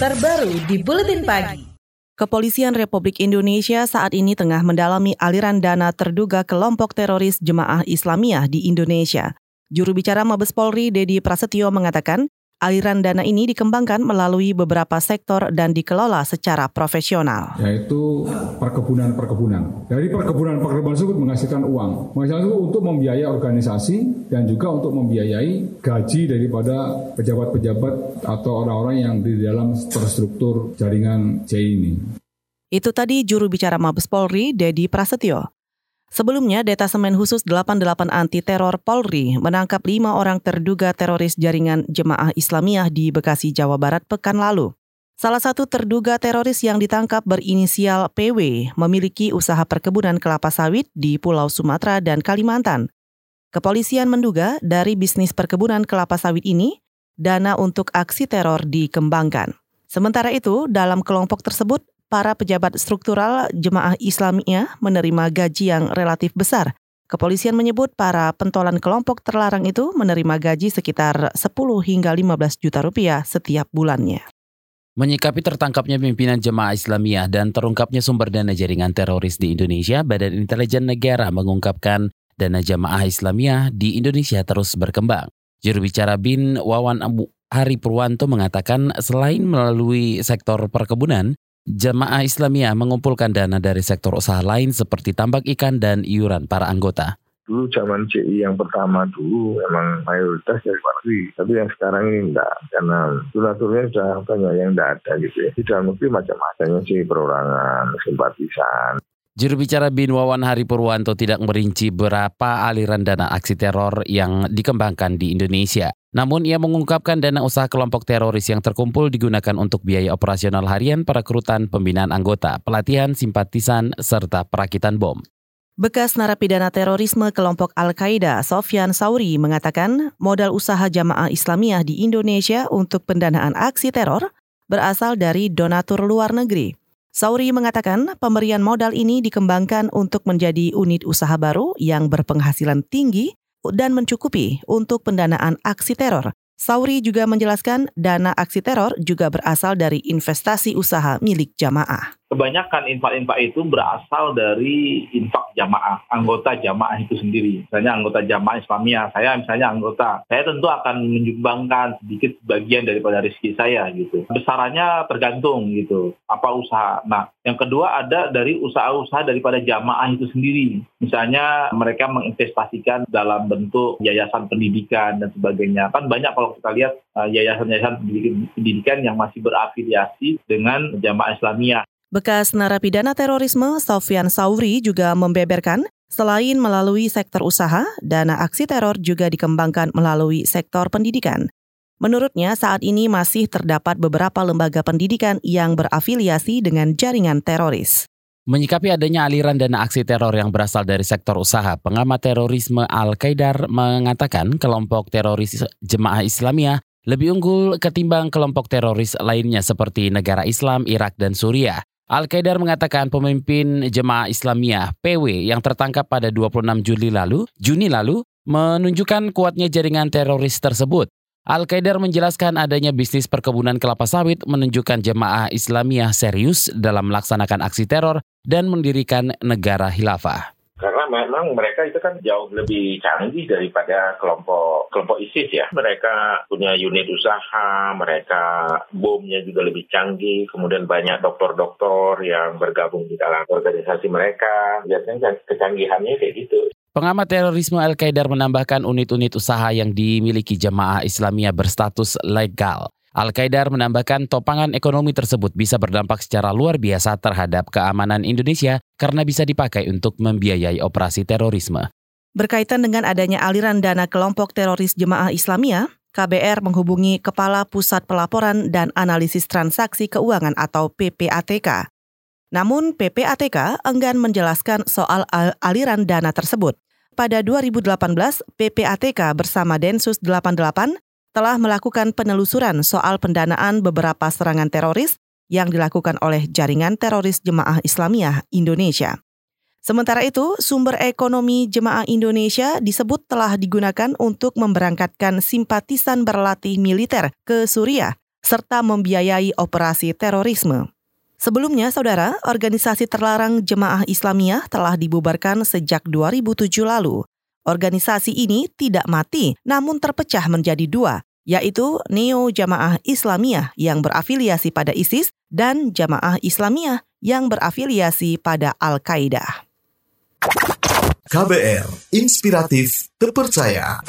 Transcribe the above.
terbaru di Buletin Pagi. Kepolisian Republik Indonesia saat ini tengah mendalami aliran dana terduga kelompok teroris Jemaah Islamiyah di Indonesia. Juru bicara Mabes Polri Dedi Prasetyo mengatakan, aliran dana ini dikembangkan melalui beberapa sektor dan dikelola secara profesional. Yaitu perkebunan-perkebunan. Dari perkebunan-perkebunan tersebut menghasilkan uang. Menghasilkan uang untuk membiayai organisasi dan juga untuk membiayai gaji daripada pejabat-pejabat atau orang-orang yang di dalam terstruktur jaringan C ini. Itu tadi juru bicara Mabes Polri, Dedi Prasetyo. Sebelumnya, Detasemen Khusus 88 Anti Teror Polri menangkap lima orang terduga teroris jaringan Jemaah Islamiyah di Bekasi, Jawa Barat pekan lalu. Salah satu terduga teroris yang ditangkap berinisial PW memiliki usaha perkebunan kelapa sawit di Pulau Sumatera dan Kalimantan. Kepolisian menduga dari bisnis perkebunan kelapa sawit ini, dana untuk aksi teror dikembangkan. Sementara itu, dalam kelompok tersebut para pejabat struktural jemaah Islamiyah menerima gaji yang relatif besar. Kepolisian menyebut para pentolan kelompok terlarang itu menerima gaji sekitar 10 hingga 15 juta rupiah setiap bulannya. Menyikapi tertangkapnya pimpinan jemaah Islamiyah dan terungkapnya sumber dana jaringan teroris di Indonesia, Badan Intelijen Negara mengungkapkan dana jemaah Islamiyah di Indonesia terus berkembang. Juru bicara BIN Wawan Abu Hari Purwanto mengatakan selain melalui sektor perkebunan, Jemaah Islamiyah mengumpulkan dana dari sektor usaha lain seperti tambak ikan dan iuran para anggota. Dulu zaman CI yang pertama dulu memang mayoritas dari luar negeri. Tapi yang sekarang ini enggak. Karena donaturnya sudah banyak yang enggak ada gitu ya. Di dalam negeri macam-macamnya sih perorangan, simpatisan. Juru bicara BIN Wawan Hari Purwanto tidak merinci berapa aliran dana aksi teror yang dikembangkan di Indonesia. Namun ia mengungkapkan dana usaha kelompok teroris yang terkumpul digunakan untuk biaya operasional harian perekrutan pembinaan anggota, pelatihan, simpatisan, serta perakitan bom. Bekas narapidana terorisme kelompok Al-Qaeda, Sofyan Sauri, mengatakan modal usaha jamaah Islamiyah di Indonesia untuk pendanaan aksi teror berasal dari donatur luar negeri. Sauri mengatakan pemberian modal ini dikembangkan untuk menjadi unit usaha baru yang berpenghasilan tinggi dan mencukupi untuk pendanaan aksi teror. Sauri juga menjelaskan dana aksi teror juga berasal dari investasi usaha milik jamaah kebanyakan infak-infak itu berasal dari infak jamaah, anggota jamaah itu sendiri. Misalnya anggota jamaah Islamiyah, saya misalnya anggota, saya tentu akan menyumbangkan sedikit bagian daripada rezeki saya gitu. Besarannya tergantung gitu, apa usaha. Nah, yang kedua ada dari usaha-usaha daripada jamaah itu sendiri. Misalnya mereka menginvestasikan dalam bentuk yayasan pendidikan dan sebagainya. Kan banyak kalau kita lihat uh, yayasan-yayasan pendidikan yang masih berafiliasi dengan jamaah Islamiyah. Bekas narapidana terorisme Sofian Sauri juga membeberkan selain melalui sektor usaha, dana aksi teror juga dikembangkan melalui sektor pendidikan. Menurutnya saat ini masih terdapat beberapa lembaga pendidikan yang berafiliasi dengan jaringan teroris. Menyikapi adanya aliran dana aksi teror yang berasal dari sektor usaha, pengamat terorisme Al-Qaidar mengatakan kelompok teroris Jemaah Islamiyah lebih unggul ketimbang kelompok teroris lainnya seperti negara Islam, Irak, dan Suriah. Al-Qaidar mengatakan pemimpin Jemaah Islamiyah PW yang tertangkap pada 26 Juli lalu, Juni lalu, menunjukkan kuatnya jaringan teroris tersebut. Al-Qaidar menjelaskan adanya bisnis perkebunan kelapa sawit menunjukkan jemaah Islamiyah serius dalam melaksanakan aksi teror dan mendirikan negara khilafah memang mereka itu kan jauh lebih canggih daripada kelompok kelompok ISIS ya. Mereka punya unit usaha, mereka bomnya juga lebih canggih, kemudian banyak dokter-dokter yang bergabung di dalam organisasi mereka. Biasanya kecanggihannya kayak gitu. Pengamat terorisme Al-Qaeda menambahkan unit-unit usaha yang dimiliki jemaah Islamiyah berstatus legal. Al-Qaidar menambahkan topangan ekonomi tersebut bisa berdampak secara luar biasa terhadap keamanan Indonesia karena bisa dipakai untuk membiayai operasi terorisme. Berkaitan dengan adanya aliran dana kelompok teroris Jemaah Islamiyah, KBR menghubungi Kepala Pusat Pelaporan dan Analisis Transaksi Keuangan atau PPATK. Namun PPATK enggan menjelaskan soal aliran dana tersebut. Pada 2018, PPATK bersama Densus 88 telah melakukan penelusuran soal pendanaan beberapa serangan teroris yang dilakukan oleh jaringan teroris Jemaah Islamiyah Indonesia. Sementara itu, sumber ekonomi Jemaah Indonesia disebut telah digunakan untuk memberangkatkan simpatisan berlatih militer ke Suriah serta membiayai operasi terorisme. Sebelumnya, saudara, organisasi terlarang Jemaah Islamiyah telah dibubarkan sejak 2007 lalu. Organisasi ini tidak mati, namun terpecah menjadi dua, yaitu Neo Jamaah Islamiyah yang berafiliasi pada ISIS dan Jamaah Islamiyah yang berafiliasi pada Al-Qaeda. KBR, inspiratif, terpercaya.